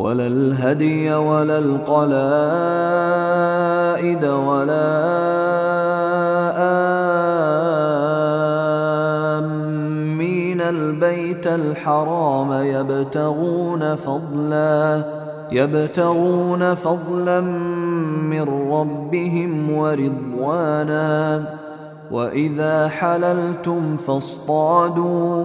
ولا الهدي ولا القلائد ولا آمين. البيت الحرام يبتغون فضلاً يبتغون فضلا من ربهم ورضوانا. وإذا حللتم فاصطادوا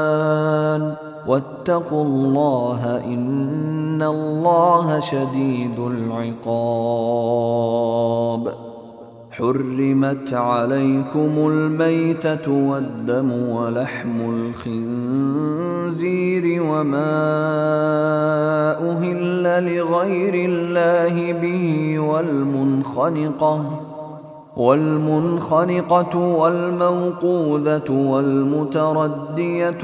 واتقوا الله إن الله شديد العقاب. حرمت عليكم الميتة والدم ولحم الخنزير وما أهل لغير الله به والمنخنقة والمنخنقة والموقوذة والمتردية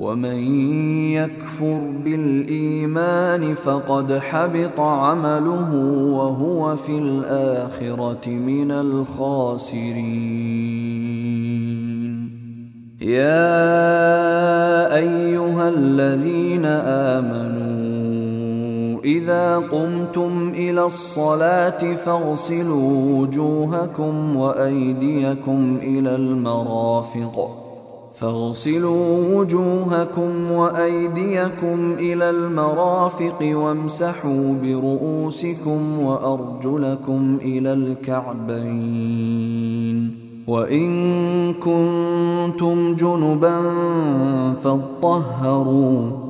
ومن يكفر بالإيمان فقد حبط عمله وهو في الآخرة من الخاسرين. يا أيها الذين آمنوا إذا قمتم إلى الصلاة فاغسلوا وجوهكم وأيديكم إلى المرافق. فاغسلوا وجوهكم وأيديكم إلى المرافق وامسحوا برؤوسكم وأرجلكم إلى الكعبين. وإن كنتم جنبا فاطهروا.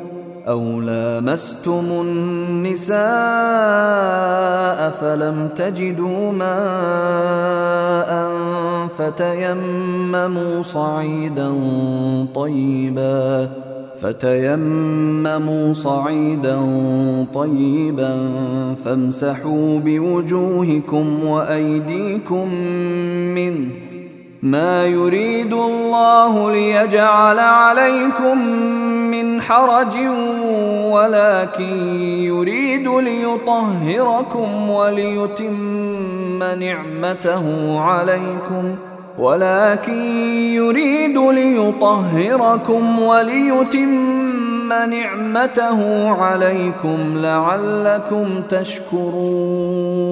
أو لامستم النساء فلم تجدوا ماء فتيمموا صعيدا طيبا فتيمموا صعيدا طيبا فامسحوا بوجوهكم وأيديكم منه ما يريد الله ليجعل عليكم من حرج ولكن يريد ليطهركم وليتم نعمته عليكم. ولكن يريد ليطهركم وليتم نعمته عليكم لعلكم تشكرون.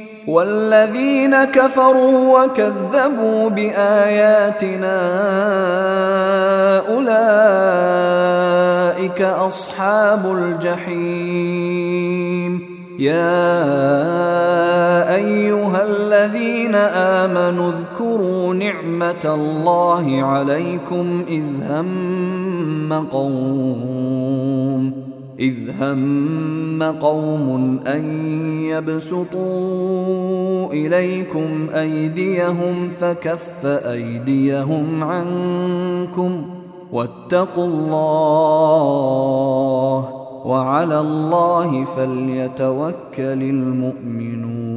والذين كفروا وكذبوا بآياتنا أولئك أصحاب الجحيم. يا أيها الذين آمنوا اذكروا نعمة الله عليكم إذ هم قوم. إذ هم قوم أن يبسطوا إليكم أيديهم فكف أيديهم عنكم واتقوا الله وعلى الله فليتوكل المؤمنون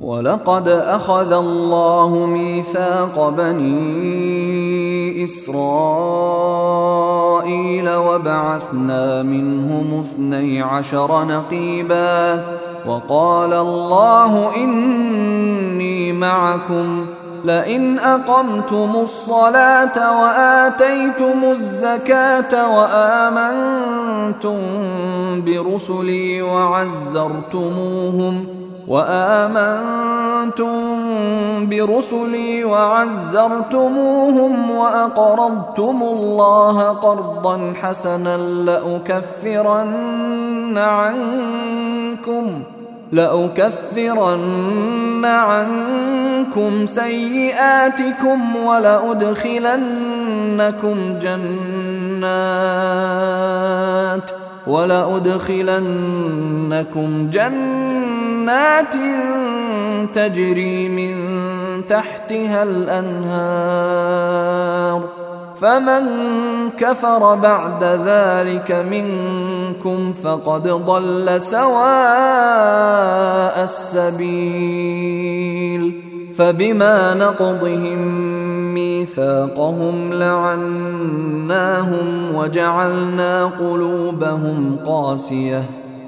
ولقد أخذ الله ميثاق إسرائيل وبعثنا منهم اثني عشر نقيبا وقال الله إني معكم لئن أقمتم الصلاة وآتيتم الزكاة وآمنتم برسلي وعزرتموهم وآمنتم برسلي وعزرتموهم وأقرضتم الله قرضا حسنا لأكفرن عنكم لأكفرن عنكم سيئاتكم ولأدخلنكم جنات ولأدخلنكم جنات تجري من تحتها الأنهار. فمن كفر بعد ذلك منكم فقد ضل سواء السبيل. فبما نقضهم ميثاقهم لعناهم وجعلنا قلوبهم قاسية.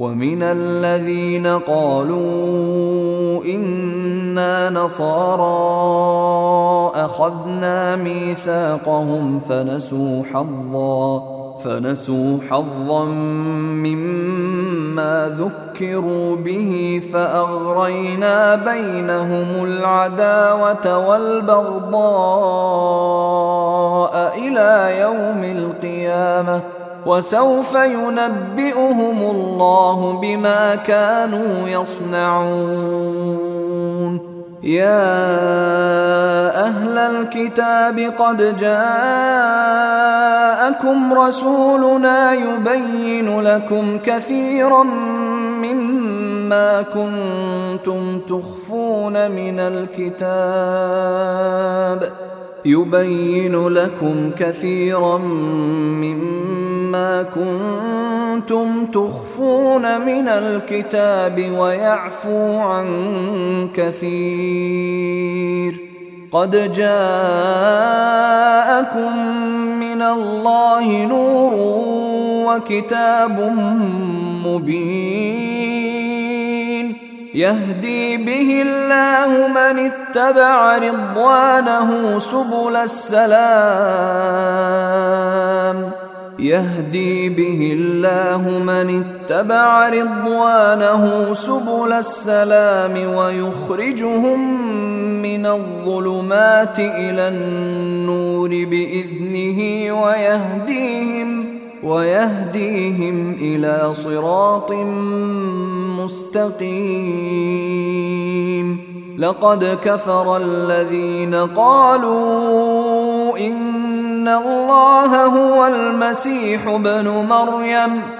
ومن الذين قالوا إنا نصارى أخذنا ميثاقهم فنسوا حظا فنسوا حظا مما ذكروا به فأغرينا بينهم العداوة والبغضاء إلى يوم القيامة. وسوف ينبئهم الله بما كانوا يصنعون. يا أهل الكتاب قد جاءكم رسولنا يبين لكم كثيرا مما كنتم تخفون من الكتاب. يبين لكم كثيرا مما كنتم تخفون من الكتاب ويعفو عن كثير. قد جاءكم من الله نور وكتاب مبين. يهدي به الله من اتبع رضوانه سبل السلام. يهدي به الله من اتبع رضوانه سبل السلام ويخرجهم من الظلمات إلى النور بإذنه ويهديهم ويهديهم إلى صراط مستقيم. لقد كفر الذين قالوا إن الله هو المسيح ابن مريم.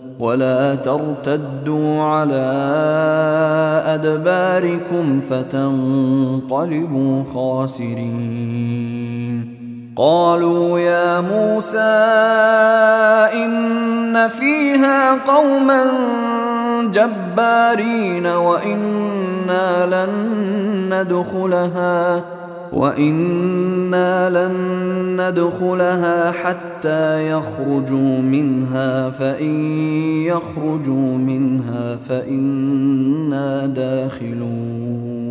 ولا ترتدوا على أدباركم فتنقلبوا خاسرين. قالوا يا موسى إن فيها قوما جبارين وإنا لن ندخلها. وإنا لن ندخلها حتى يخرجوا منها فإن يخرجوا منها فإنا داخلون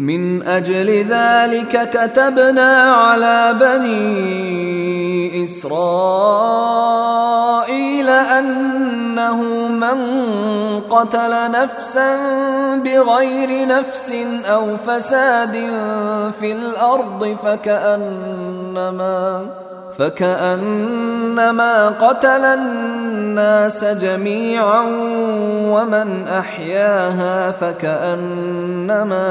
من أجل ذلك كتبنا على بني إسرائيل أنه من قتل نفسا بغير نفس أو فساد في الأرض فكأنما فكأنما قتل الناس جميعا ومن أحياها فكأنما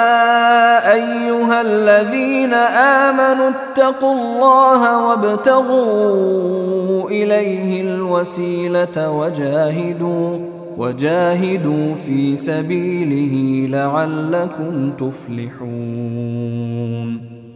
الذين آمنوا اتقوا الله وابتغوا إليه الوسيلة وجاهدوا وجاهدوا في سبيله لعلكم تفلحون.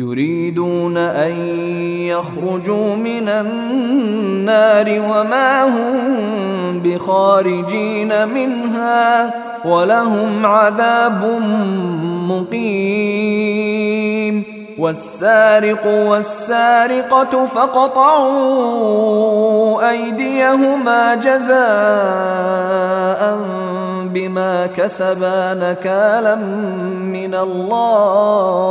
يريدون أن يخرجوا من النار وما هم بخارجين منها ولهم عذاب مقيم والسارق والسارقة فقطعوا أيديهما جزاء بما كسبا نكالا من الله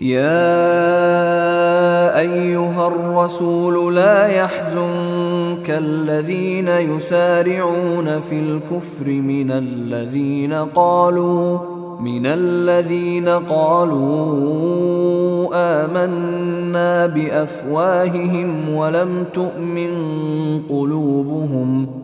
يا أيها الرسول لا يحزنك الذين يسارعون في الكفر من الذين قالوا من الذين قالوا آمنا بأفواههم ولم تؤمن قلوبهم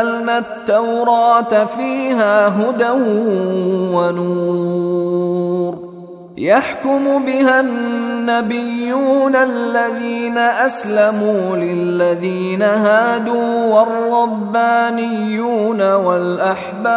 أنزلنا التوراة فيها هدى ونور. يحكم بها النبيون الذين أسلموا للذين هادوا والربانيون والأحبار.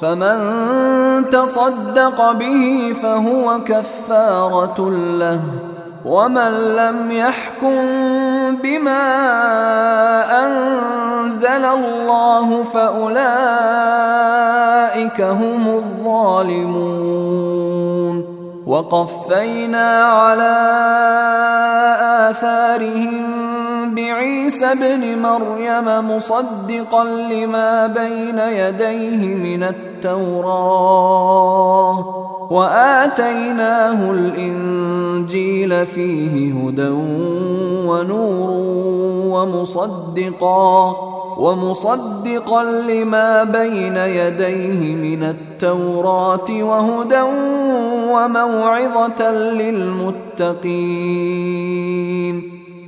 فمن تصدق به فهو كفارة له ومن لم يحكم بما أنزل الله فأولئك هم الظالمون وقفينا على آثارهم بعيسى ابن مريم مصدقا لما بين يديه من التوراة وآتيناه الإنجيل فيه هدى ونور ومصدقا ومصدقا لما بين يديه من التوراة وهدى وموعظة للمتقين.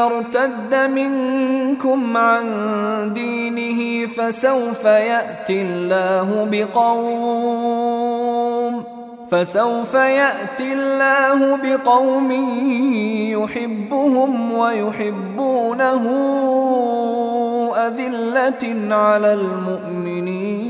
يرتد منكم عن دينه فسوف يأتي الله بقوم فسوف يأتي الله بقوم يحبهم ويحبونه أذلة على المؤمنين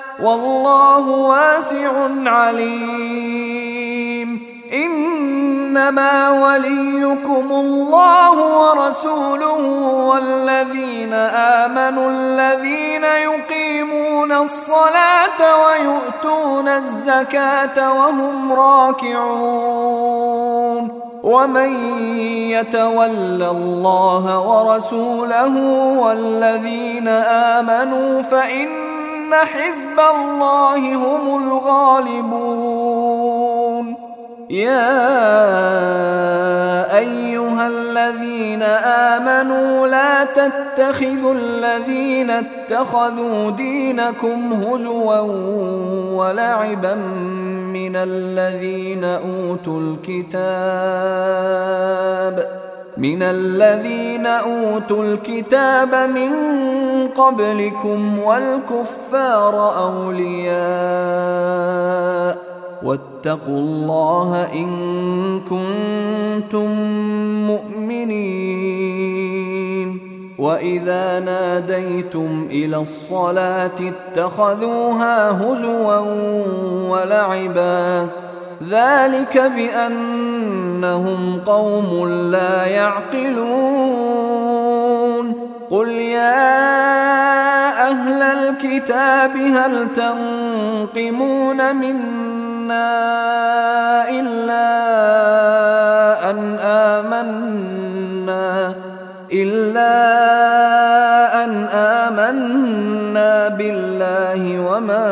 والله واسع عليم. إنما وليكم الله ورسوله والذين آمنوا الذين يقيمون الصلاة ويؤتون الزكاة وهم راكعون. ومن يتول الله ورسوله والذين آمنوا فان حزب الله هم الغالبون يا ايها الذين امنوا لا تتخذوا الذين اتخذوا دينكم هزوا ولعبا من الذين اوتوا الكتاب من الذين أوتوا الكتاب من قبلكم والكفار أولياء واتقوا الله إن كنتم مؤمنين وإذا ناديتم إلى الصلاة اتخذوها هزوا ولعبا ذلك بأنهم قوم لا يعقلون. قل يا أهل الكتاب هل تنقمون منا إلا أن آمنا إلا أن آمنا بالله وما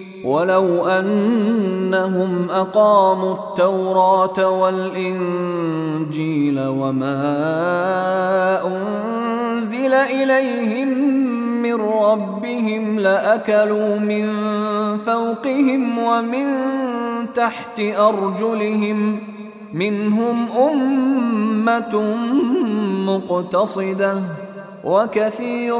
ولو أنهم أقاموا التوراة والإنجيل وما أنزل إليهم من ربهم لأكلوا من فوقهم ومن تحت أرجلهم منهم أمة مقتصدة وكثير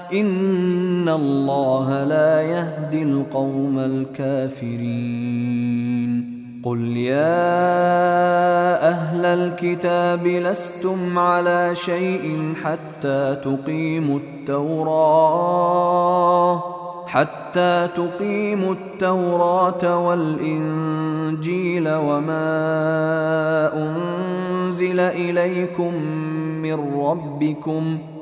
إن الله لا يهدي القوم الكافرين. قل يا أهل الكتاب لستم على شيء حتى تقيموا التوراة حتى تقيموا التوراة والإنجيل وما أنزل إليكم من ربكم ۖ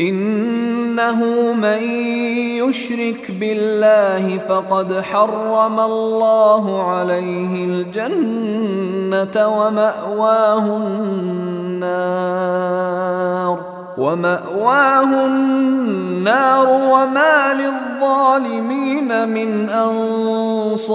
إنه من يشرك بالله فقد حرم الله عليه الجنة ومأواه النار ومأواه النار وما للظالمين من أنصار.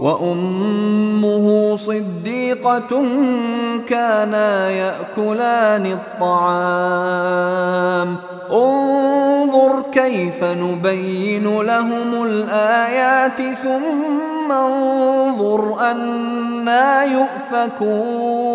وأمه صديقة كانا يأكلان الطعام. انظر كيف نبين لهم الآيات ثم انظر أنا يؤفكون.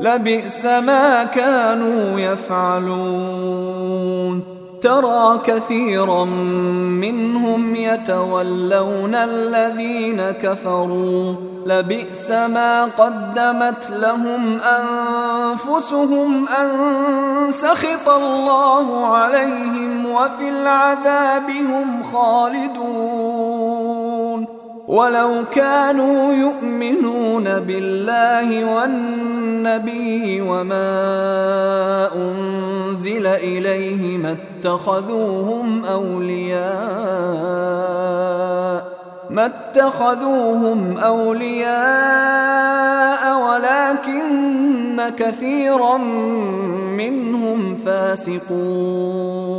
لبئس ما كانوا يفعلون. ترى كثيرا منهم يتولون الذين كفروا. لبئس ما قدمت لهم أنفسهم أن سخط الله عليهم وفي العذاب هم خالدون. ولو كانوا يؤمنون بالله والنبي وما أنزل إليه ما اتخذوهم أولياء ما اتخذوهم أولياء ولكن كثيرا منهم فاسقون.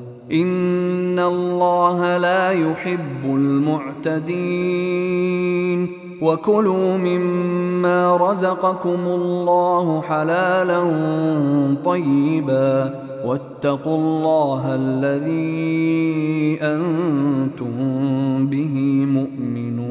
إن الله لا يحب المعتدين وكلوا مما رزقكم الله حلالا طيبا واتقوا الله الذي أنتم به مؤمنون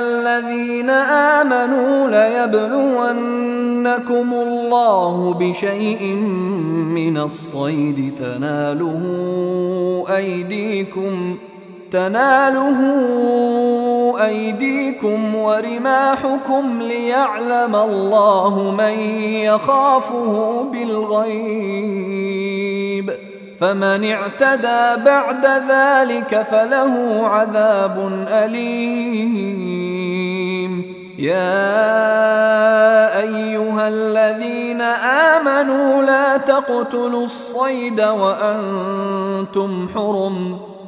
الذين آمنوا ليبلونكم الله بشيء من الصيد تناله أيديكم تناله أيديكم ورماحكم ليعلم الله من يخافه بالغيب فمن اعتدى بعد ذلك فله عذاب أليم. يا أيها الذين آمنوا لا تقتلوا الصيد وأنتم حرم.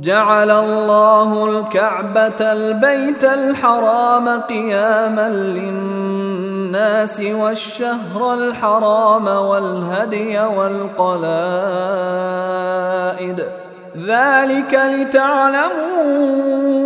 جعل الله الكعبة البيت الحرام قياما للناس والشهر الحرام والهدي والقلائد. ذلك لتعلموا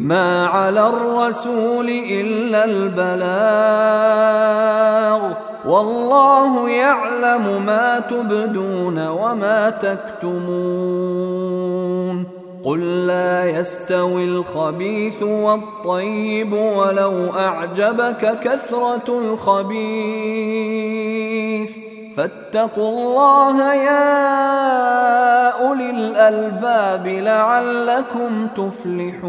ما على الرسول إلا البلاغ والله يعلم ما تبدون وما تكتمون قل لا يستوي الخبيث والطيب ولو أعجبك كثرة الخبيث فاتقوا الله يا أولي الألباب لعلكم تفلحون.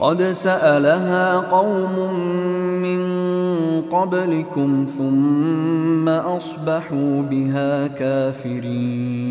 قد سألها قوم من قبلكم ثم أصبحوا بها كافرين.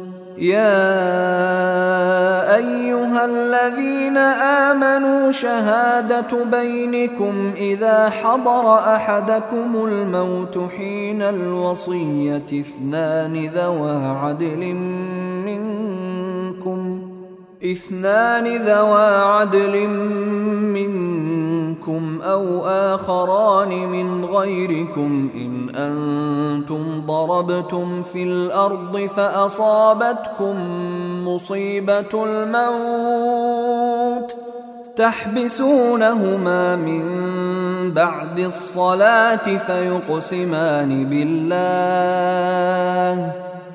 يا أيها الذين آمنوا شهادة بينكم إذا حضر أحدكم الموت حين الوصية اثنان ذوى عدل منكم اثنان ذوا عدل منكم أو آخران من غيركم إن أنتم ضربتم في الأرض فأصابتكم مصيبة الموت تحبسونهما من بعد الصلاة فيقسمان بالله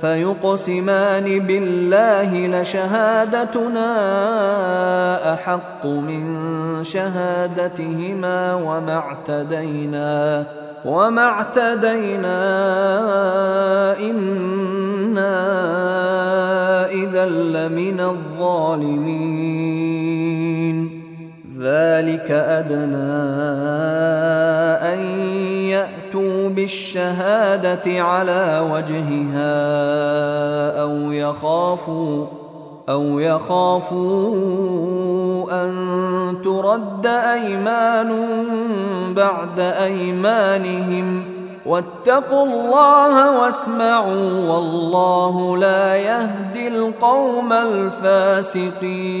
فيقسمان بالله لشهادتنا أحق من شهادتهما وما اعتدينا وما اعتدينا إنا إذا لمن الظالمين. ذلك أدنى أن ياتوا بالشهادة على وجهها أو يخافوا أو يخافوا أن ترد أيمان بعد أيمانهم واتقوا الله واسمعوا والله لا يهدي القوم الفاسقين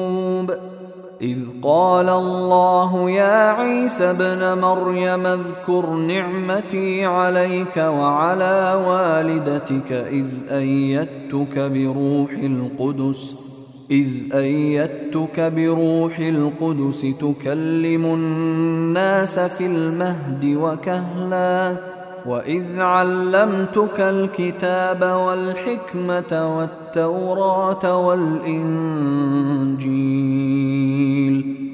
إذ قال الله يا عيسى ابن مريم اذكر نعمتي عليك وعلى والدتك إذ أيدتك بروح القدس إذ أيدتك بروح القدس تكلم الناس في المهد وكهلا. وإذ علمتك الكتاب والحكمة والتوراة والإنجيل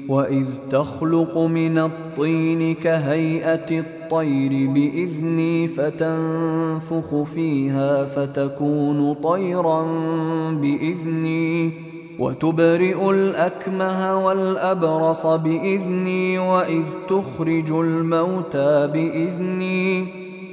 وإذ تخلق من الطين كهيئة الطير بإذني فتنفخ فيها فتكون طيرا بإذني وتبرئ الأكمه والأبرص بإذني وإذ تخرج الموتى بإذني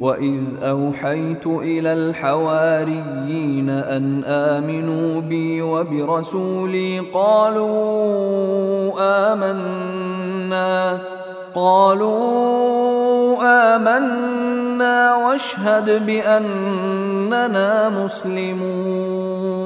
واذ اوحيت إلى الحواريين ان امنوا بي وبرسولي قالوا امنا قالوا امنا واشهد باننا مسلمون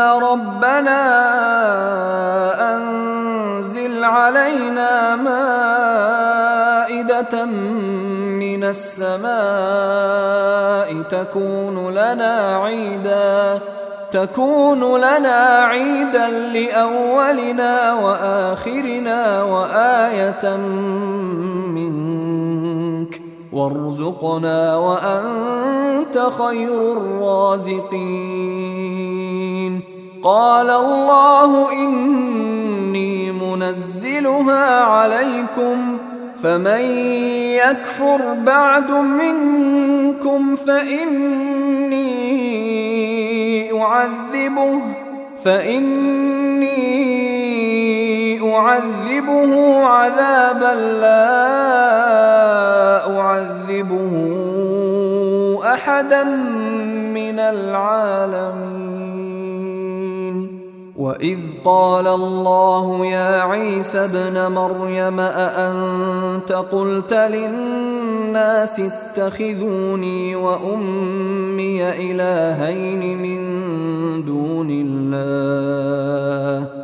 ربنا أنزل علينا مائدة من السماء تكون لنا عيدا تكون لنا عيدا لأولنا وآخرنا وآية منك وارزقنا وأنت خير الرازقين. قال الله إني منزلها عليكم فمن يكفر بعد منكم فإني أعذبه فإني أعذبه عذابا لا أعذبه أحدا من العالمين. وإذ قال الله يا عيسى ابن مريم أأنت قلت للناس اتخذوني وأمي إلهين من دون الله؟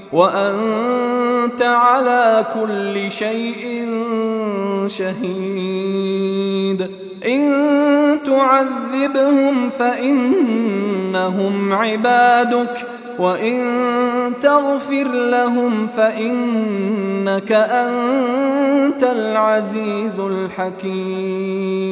وأنت على كل شيء شهيد. إن تعذبهم فإنهم عبادك وإن تغفر لهم فإنك أنت العزيز الحكيم.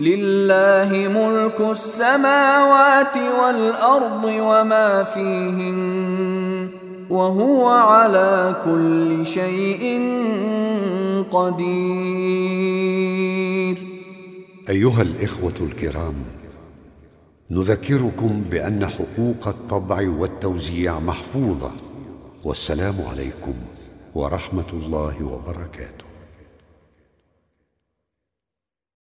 لله ملك السماوات والأرض وما فيهن وهو على كل شيء قدير. أيها الإخوة الكرام نذكركم بأن حقوق الطبع والتوزيع محفوظة والسلام عليكم ورحمة الله وبركاته.